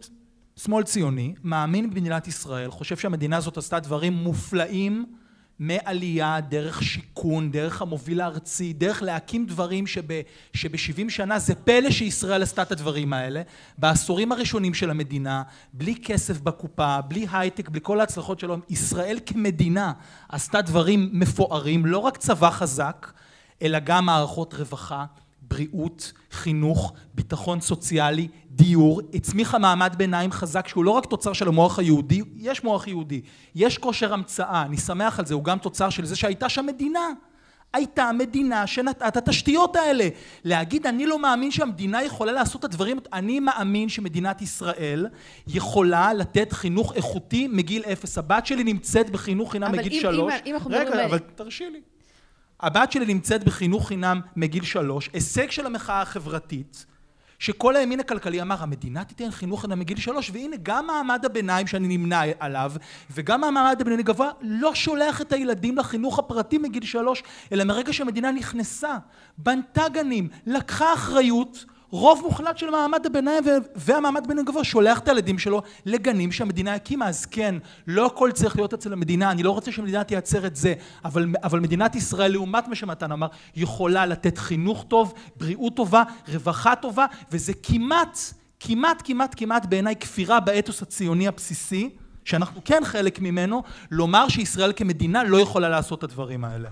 שמאל ציוני, מאמין במדינת ישראל, חושב שהמדינה הזאת עשתה דברים מופלאים מעלייה, דרך שיכון, דרך המוביל הארצי, דרך להקים דברים שב, שב-70 שנה זה פלא שישראל עשתה את הדברים האלה. בעשורים הראשונים של המדינה, בלי כסף בקופה, בלי הייטק, בלי כל ההצלחות שלו, ישראל כמדינה עשתה דברים מפוארים, לא רק צבא חזק, אלא גם מערכות רווחה, בריאות, חינוך, ביטחון סוציאלי, דיור, הצמיחה מעמד ביניים חזק שהוא לא רק תוצר של המוח היהודי, יש מוח יהודי, יש כושר המצאה, אני שמח על זה, הוא גם תוצר של זה שהייתה שם מדינה. הייתה מדינה שנטעה את התשתיות האלה. להגיד אני לא מאמין שהמדינה יכולה לעשות את הדברים, אני מאמין שמדינת ישראל יכולה לתת חינוך איכותי מגיל אפס. הבת שלי נמצאת בחינוך חינם אבל מגיל אם- שלוש. אם- אם אנחנו מדברים רגע, אבל תרשי לי. הבת שלי נמצאת בחינוך חינם מגיל שלוש, הישג של המחאה החברתית, שכל הימין הכלכלי אמר, המדינה תיתן חינוך חינם מגיל שלוש, והנה גם מעמד הביניים שאני נמנה עליו, וגם המעמד הבינוני גבוה, לא שולח את הילדים לחינוך הפרטי מגיל שלוש, אלא מרגע שהמדינה נכנסה, בנתה גנים, לקחה אחריות, רוב מוחלט של מעמד הביניים והמעמד הבינוני גבוה שולח את הילדים שלו לגנים שהמדינה הקימה. אז כן, לא הכל צריך להיות אצל המדינה, אני לא רוצה שהמדינה תייצר את זה, אבל, אבל מדינת ישראל, לעומת מה שמתן אמר, יכולה לתת חינוך טוב, בריאות טובה, רווחה טובה, וזה כמעט, כמעט, כמעט, כמעט בעיניי כפירה באתוס הציוני הבסיסי, שאנחנו כן חלק ממנו, לומר שישראל כמדינה לא יכולה לעשות את הדברים האלה.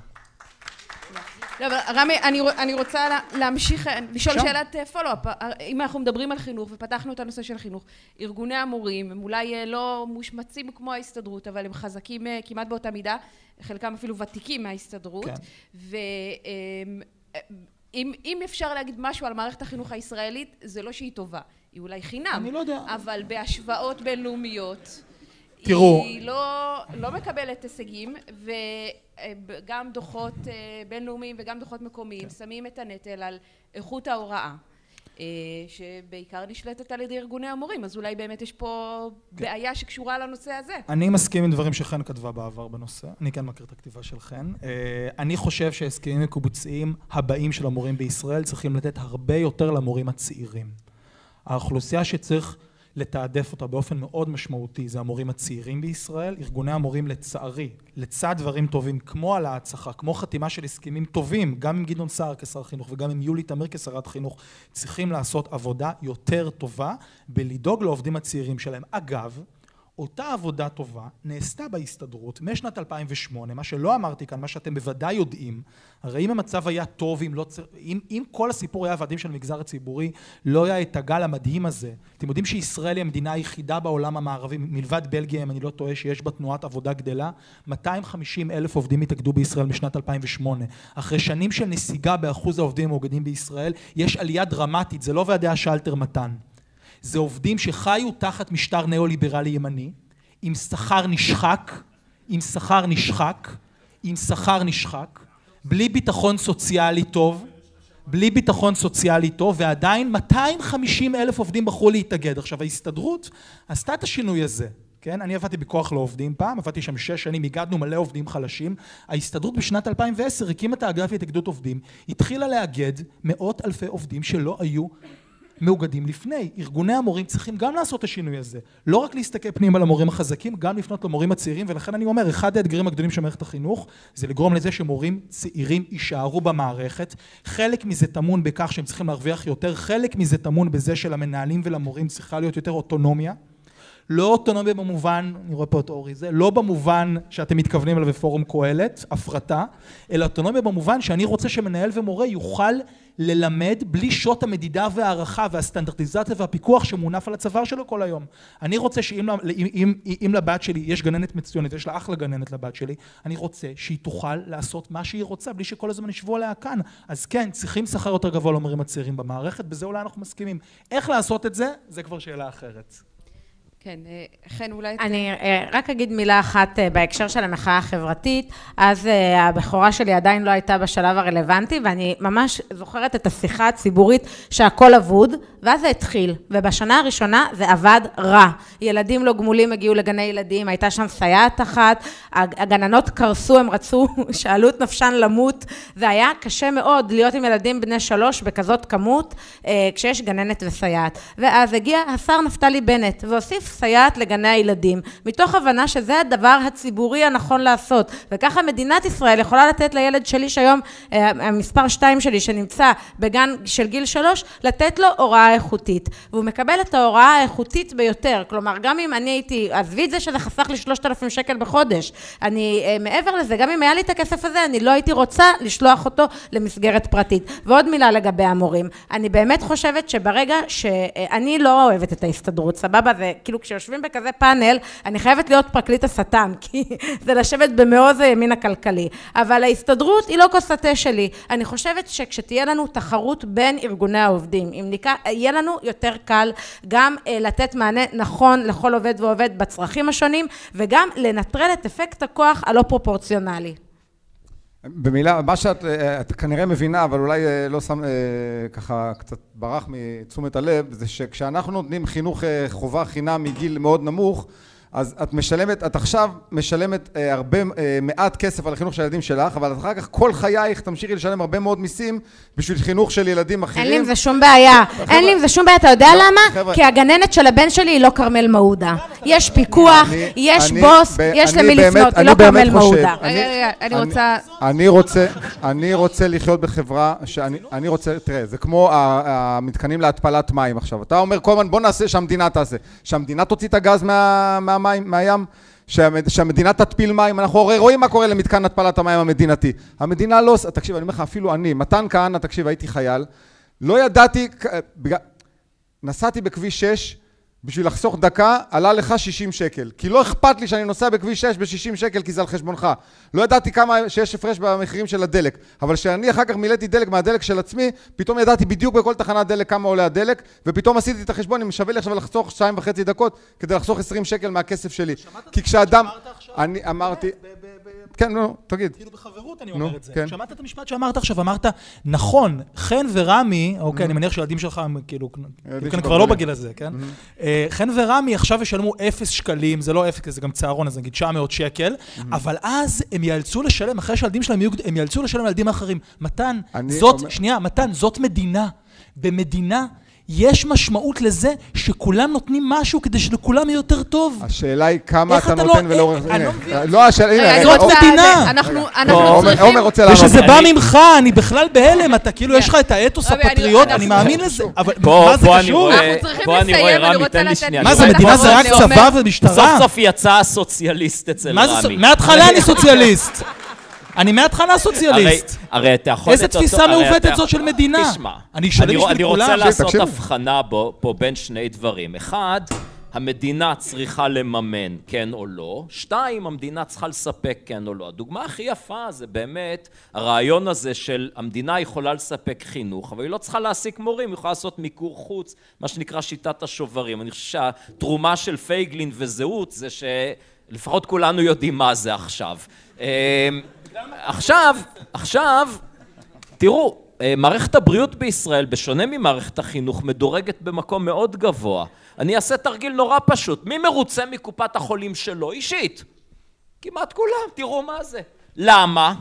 לא, רמי, אני, אני רוצה לה, להמשיך, אה, לשאול שם. שאלת אה, פולו-אפ. אם אנחנו מדברים על חינוך, ופתחנו את הנושא של חינוך, ארגוני המורים הם אולי אה, לא מושמצים כמו ההסתדרות, אבל הם חזקים אה, כמעט באותה מידה, חלקם אפילו ותיקים מההסתדרות. כן. ואם אם אפשר להגיד משהו על מערכת החינוך הישראלית, זה לא שהיא טובה. היא אולי חינם. אני לא יודע. אבל בהשוואות בינלאומיות... תראו. היא לא, לא מקבלת הישגים, וגם דוחות אה, בינלאומיים וגם דוחות מקומיים שמים את הנטל על איכות ההוראה, אה, שבעיקר נשלטת על ידי ארגוני המורים, אז אולי באמת יש פה בעיה שקשורה לנושא הזה. אני מסכים עם דברים שחן כתבה בעבר בנושא, אני כן מכיר את הכתיבה של חן. אה, אני חושב שההסכמים הקיבוציים הבאים של המורים בישראל צריכים לתת הרבה יותר למורים הצעירים. האוכלוסייה שצריך לתעדף אותה באופן מאוד משמעותי זה המורים הצעירים בישראל. ארגוני המורים לצערי, לצד דברים טובים כמו העלאת שכר, כמו חתימה של הסכמים טובים, גם עם גדעון סער כשר חינוך וגם עם יולי תמיר כשרת חינוך, צריכים לעשות עבודה יותר טובה בלדאוג לעובדים הצעירים שלהם. אגב, אותה עבודה טובה נעשתה בהסתדרות משנת 2008, מה שלא אמרתי כאן, מה שאתם בוודאי יודעים, הרי אם המצב היה טוב, אם, לא, אם, אם כל הסיפור היה ועדים של המגזר הציבורי, לא היה את הגל המדהים הזה. אתם יודעים שישראל היא המדינה היחידה בעולם המערבי, מלבד בלגיה, אם אני לא טועה, שיש בה תנועת עבודה גדלה, 250 אלף עובדים התאגדו בישראל משנת 2008. אחרי שנים של נסיגה באחוז העובדים המאוגדים בישראל, יש עלייה דרמטית, זה לא ועדי השלטר מתן. זה עובדים שחיו תחת משטר ניאו-ליברלי ימני, עם שכר נשחק, עם שכר נשחק, עם שכר נשחק, בלי ביטחון סוציאלי טוב, בלי ביטחון סוציאלי טוב, ועדיין 250 אלף עובדים בחרו להתאגד. עכשיו, ההסתדרות עשתה את השינוי הזה, כן? אני עבדתי בכוח לעובדים פעם, עבדתי שם שש שנים, הגדנו מלא עובדים חלשים. ההסתדרות בשנת 2010 הקימה את האגף להתאגדות עובדים, התחילה לאגד מאות אלפי עובדים שלא היו מאוגדים לפני. ארגוני המורים צריכים גם לעשות את השינוי הזה. לא רק להסתכל פנים על המורים החזקים, גם לפנות למורים הצעירים, ולכן אני אומר, אחד האתגרים הגדולים של מערכת החינוך, זה לגרום לזה שמורים צעירים יישארו במערכת. חלק מזה טמון בכך שהם צריכים להרוויח יותר, חלק מזה טמון בזה שלמנהלים ולמורים צריכה להיות יותר אוטונומיה. לא אוטונומיה במובן, אני רואה פה את אורי, זה לא במובן שאתם מתכוונים אליו בפורום קהלת, הפרטה, אלא אוטונומיה במובן שאני רוצה שמנהל ומורה יוכל ללמד בלי שוט המדידה והערכה והסטנדרטיזציה והפיקוח שמונף על הצוואר שלו כל היום. אני רוצה שאם אם, אם, אם לבת שלי יש גננת מצוינת, יש לה אחלה גננת לבת שלי, אני רוצה שהיא תוכל לעשות מה שהיא רוצה בלי שכל הזמן ישבו עליה כאן. אז כן, צריכים שכר יותר גבוה למורים הצעירים במערכת, בזה אולי אנחנו מסכימים. איך לעשות את זה, זה כבר שאלה אחרת. כן, אה, חן אולי... אני אה, רק אגיד מילה אחת אה, בהקשר של המחאה החברתית. אז הבכורה שלי עדיין לא הייתה בשלב הרלוונטי, ואני ממש זוכרת את השיחה הציבורית שהכל אבוד, ואז זה התחיל. ובשנה הראשונה זה עבד רע. ילדים לא גמולים הגיעו לגני ילדים, הייתה שם סייעת אחת, הגננות קרסו, הם רצו, שאלו את נפשן למות. זה היה קשה מאוד להיות עם ילדים בני שלוש בכזאת כמות, כשיש גננת וסייעת. ואז הגיע השר נפתלי בנט, והוסיף סייעת לגני הילדים, מתוך הבנה שזה הדבר הציבורי הנכון לעשות. וככה מדינת ישראל יכולה לתת לילד שלי שהיום, אה, המספר שתיים שלי שנמצא בגן של גיל שלוש, לתת לו הוראה איכותית. והוא מקבל את ההוראה האיכותית ביותר. כלומר, גם אם אני הייתי, עזבי את זה שזה חסך לי שלושת אלפים שקל בחודש. אני, אה, מעבר לזה, גם אם היה לי את הכסף הזה, אני לא הייתי רוצה לשלוח אותו למסגרת פרטית. ועוד מילה לגבי המורים. אני באמת חושבת שברגע שאני לא אוהבת את ההסתדרות, סבבה? זה כאילו כשיושבים בכזה פאנל, אני חייבת להיות פרקליט השטן, כי זה לשבת במעוז הימין הכלכלי. אבל ההסתדרות היא לא כוס התה שלי. אני חושבת שכשתהיה לנו תחרות בין ארגוני העובדים, אם ניקח, יהיה לנו יותר קל גם אה, לתת מענה נכון לכל עובד ועובד בצרכים השונים, וגם לנטרל את אפקט הכוח הלא פרופורציונלי. במילה, מה שאת אה, את כנראה מבינה, אבל אולי אה, לא שם, ככה קצת ברח מתשומת הלב, זה שכשאנחנו נותנים חינוך חובה חינם מגיל מאוד נמוך, אז את משלמת, את עכשיו משלמת אה, הרבה, אה, מעט כסף על החינוך של הילדים שלך, אבל אחר כך כל חייך תמשיכי לשלם הרבה מאוד מיסים בשביל חינוך של ילדים אחרים. אין לי עם זה שום בעיה. אין לי עם זה שום בעיה, אתה יודע לא, למה? חבר'ה, כי הגננת של הבן שלי היא לא כרמל מעודה. יש פיקוח, אני, יש אני, בוס, ב, יש למי באמת, לפנות, היא לא כרמל מעודה. רגע, רגע, אני רוצה... אני רוצה, אני רוצה לחיות בחברה שאני אני רוצה, תראה, זה כמו המתקנים להתפלת מים עכשיו. אתה אומר כל הזמן, בוא נעשה שהמדינה תעשה. שהמדינה תוציא את הגז מה... מהמים, מהים, שהמד, שהמדינה תתפיל מים, אנחנו הרי רואים מה קורה למתקן התפלת המים המדינתי. המדינה לא עושה, תקשיב, אני אומר לך, אפילו אני, מתן כהנא, תקשיב, הייתי חייל, לא ידעתי, נסעתי בכביש 6, בשביל לחסוך דקה, עלה לך 60 שקל. כי לא אכפת לי שאני נוסע בכביש 6 ב-60 שקל, כי זה על חשבונך. לא ידעתי כמה שיש הפרש במחירים של הדלק. אבל כשאני אחר כך מילאתי דלק מהדלק של עצמי, פתאום ידעתי בדיוק בכל תחנת דלק כמה עולה הדלק, ופתאום עשיתי את החשבון, אם שווה לי עכשיו לחסוך 2.5 דקות, כדי לחסוך 20 שקל מהכסף שלי. כי כשאדם... אני אמרתי... כן, נו, תגיד. כאילו בחברות אני אומר את זה. כן. שמעת את המשפט שאמרת עכשיו, אמרת, נכון, חן ורמי, אוקיי, אני מניח שהילדים שלך, כאילו, כאילו כבר לא בגיל הזה, כן? אה, חן ורמי עכשיו ישלמו אפס שקלים, זה לא אפס, זה גם צהרון, אז נגיד 900 שקל, אבל אז הם יאלצו לשלם, אחרי שהילדים שלהם יהיו, הם יאלצו לשלם לילדים האחרים. מתן, זאת, שנייה, מתן, זאת מדינה. במדינה יש משמעות לזה שכולם נותנים משהו כדי שלכולם יהיה יותר טוב. השאלה היא כמה אתה לא- נותן אה, ולאורך... אני לא מבין. לא, השאלה... הנה, אני רוצה... מדינה. זה- אנחנו אנחנו צריכים... עומר רוצה לענות. ושזה בא ממך, אני בכלל בהלם, אתה כאילו, יש לך את האתוס הפטריוט, אני מאמין לזה, אבל מה זה קשור? אנחנו צריכים פה אני רואה, לסיים, אני רמי, רוצה תן לי לתת- שנייה. מה זה, מדינה זה רק צבא סוף ומשטרה? סוף יצא הסוציאליסט אצל רמי. מההתחלה אני סוציאליסט. אני מההתחלה הרי, סוציאליסט. הרי אתה יכול... איזה תפיסה הרי מעוותת זאת של מדינה? תשמע, אני שלם בשביל אני רוצה כולם. לעשות תקשיב. הבחנה בו, פה בין שני דברים. אחד, המדינה צריכה לממן, כן או לא. שתיים, המדינה צריכה לספק, כן או לא. הדוגמה הכי יפה זה באמת הרעיון הזה של המדינה יכולה לספק חינוך, אבל היא לא צריכה להעסיק מורים, היא יכולה לעשות מיקור חוץ, מה שנקרא שיטת השוברים. אני חושב שהתרומה של פייגלין וזהות זה שלפחות כולנו יודעים מה זה עכשיו. עכשיו, עכשיו, תראו, אה, מערכת הבריאות בישראל, בשונה ממערכת החינוך, מדורגת במקום מאוד גבוה. אני אעשה תרגיל נורא פשוט. מי מרוצה מקופת החולים שלו אישית? כמעט כולם, תראו מה זה. למה?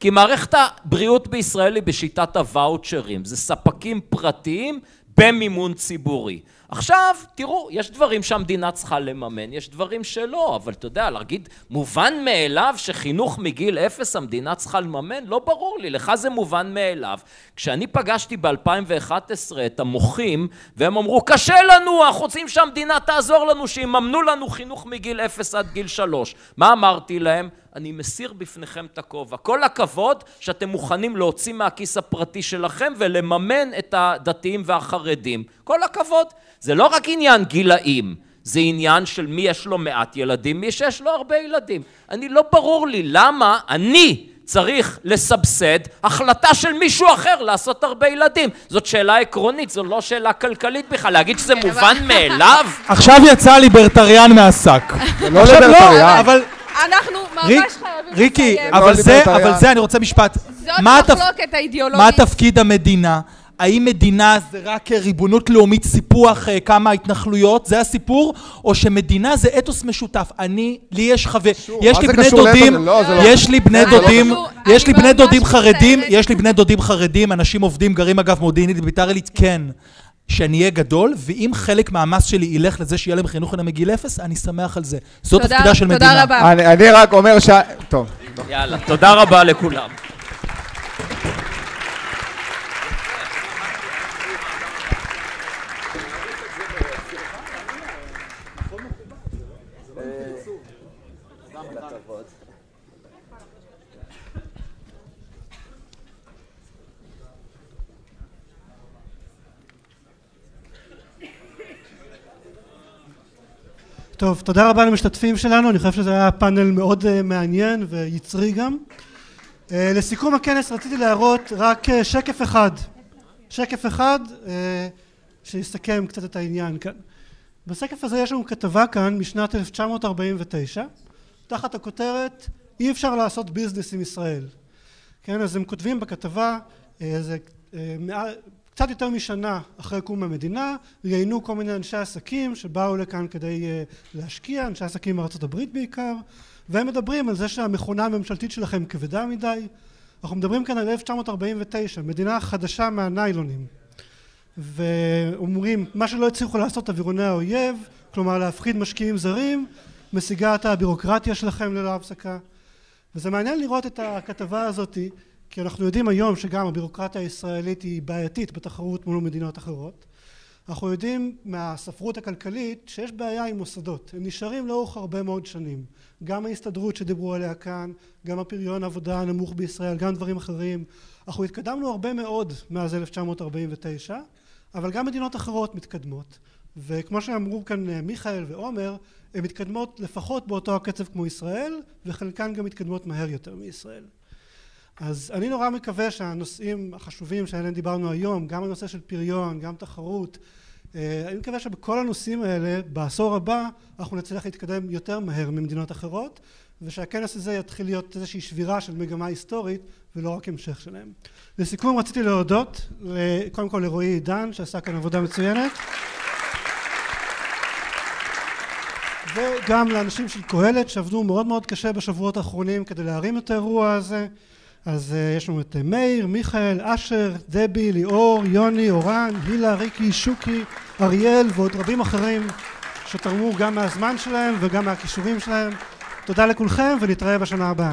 כי מערכת הבריאות בישראל היא בשיטת הוואוצ'רים. זה ספקים פרטיים במימון ציבורי. עכשיו, תראו, יש דברים שהמדינה צריכה לממן, יש דברים שלא, אבל אתה יודע, להגיד מובן מאליו שחינוך מגיל אפס המדינה צריכה לממן? לא ברור לי, לך זה מובן מאליו. כשאני פגשתי ב-2011 את המוחים, והם אמרו, קשה לנו, אנחנו רוצים שהמדינה תעזור לנו, שיממנו לנו חינוך מגיל אפס עד גיל שלוש. מה אמרתי להם? אני מסיר בפניכם את הכובע. כל הכבוד שאתם מוכנים להוציא מהכיס הפרטי שלכם ולממן את הדתיים והחרדים. כל הכבוד. זה לא רק עניין גילאים, זה עניין של מי יש לו מעט ילדים, מי שיש לו הרבה ילדים. אני לא ברור לי למה אני צריך לסבסד החלטה של מישהו אחר לעשות הרבה ילדים. זאת שאלה עקרונית, זו לא שאלה כלכלית בכלל. להגיד שזה מובן מאליו? עכשיו יצא ליברטריאן מהשק. לא עכשיו ליברטריאן. אבל אנחנו ריק- ממש חייבים ריקי, לסיים. אבל לא זה, ליברטריאן. אבל זה, אני רוצה משפט. זאת מה התפ- מחלוקת האידיאולוגית. מה תפקיד המדינה? האם מדינה זה רק ריבונות לאומית, סיפוח אה, כמה התנחלויות, זה הסיפור? או שמדינה זה אתוס משותף? אני, לי יש חבר, יש מה לי זה בני קשור דודים? לא, זה לא- יש לי בני זה לא דודים, קשור. יש לי אני בני ממש דודים חרדים, מצטערת. יש לי בני דודים חרדים, אנשים עובדים, גרים אגב מודיעינית בביתר עילית, כן. שאני אהיה גדול, ואם חלק מהמס שלי ילך לזה שיהיה להם חינוך חינם מגיל אפס, אני שמח על זה. זאת תודה- תפקידה של מדינה. תודה רבה. אני אני רק אומר ש... טוב. יאללה, תודה רבה לכולם. טוב, תודה רבה למשתתפים שלנו, אני חושב שזה היה פאנל מאוד uh, מעניין ויצרי גם. Uh, לסיכום הכנס רציתי להראות רק uh, שקף אחד, שקף אחד uh, שיסכם קצת את העניין כאן. בשקף הזה יש לנו כתבה כאן משנת 1949, תחת הכותרת אי אפשר לעשות ביזנס עם ישראל. כן, אז הם כותבים בכתבה, זה קצת יותר משנה אחרי קום המדינה, ראיינו כל מיני אנשי עסקים שבאו לכאן כדי uh, להשקיע, אנשי עסקים מארצות הברית בעיקר, והם מדברים על זה שהמכונה הממשלתית שלכם כבדה מדי. אנחנו מדברים כאן על 1949, מדינה חדשה מהניילונים. ואומרים, מה שלא הצליחו לעשות אווירוני האויב, כלומר להפחיד משקיעים זרים, משיגה את הבירוקרטיה שלכם ללא הפסקה. וזה מעניין לראות את הכתבה הזאתי, כי אנחנו יודעים היום שגם הבירוקרטיה הישראלית היא בעייתית בתחרות מול מדינות אחרות. אנחנו יודעים מהספרות הכלכלית שיש בעיה עם מוסדות, הם נשארים לאורך הרבה מאוד שנים. גם ההסתדרות שדיברו עליה כאן, גם הפריון העבודה הנמוך בישראל, גם דברים אחרים. אנחנו התקדמנו הרבה מאוד מאז 1949, אבל גם מדינות אחרות מתקדמות. וכמו שאמרו כאן מיכאל ועומר, הן מתקדמות לפחות באותו הקצב כמו ישראל, וחלקן גם מתקדמות מהר יותר מישראל. אז אני נורא מקווה שהנושאים החשובים שעליהם דיברנו היום, גם הנושא של פריון, גם תחרות, אני מקווה שבכל הנושאים האלה בעשור הבא אנחנו נצליח להתקדם יותר מהר ממדינות אחרות ושהכנס הזה יתחיל להיות איזושהי שבירה של מגמה היסטורית ולא רק המשך שלהם. לסיכום רציתי להודות קודם כל לרועי עידן שעשה כאן עבודה מצוינת וגם לאנשים של קהלת שעבדו מאוד מאוד קשה בשבועות האחרונים כדי להרים את האירוע הזה אז uh, יש לנו את מאיר, מיכאל, אשר, דבי, ליאור, יוני, אורן, הילה, ריקי, שוקי, אריאל ועוד רבים אחרים שתרמו גם מהזמן שלהם וגם מהכישורים שלהם. תודה לכולכם ונתראה בשנה הבאה.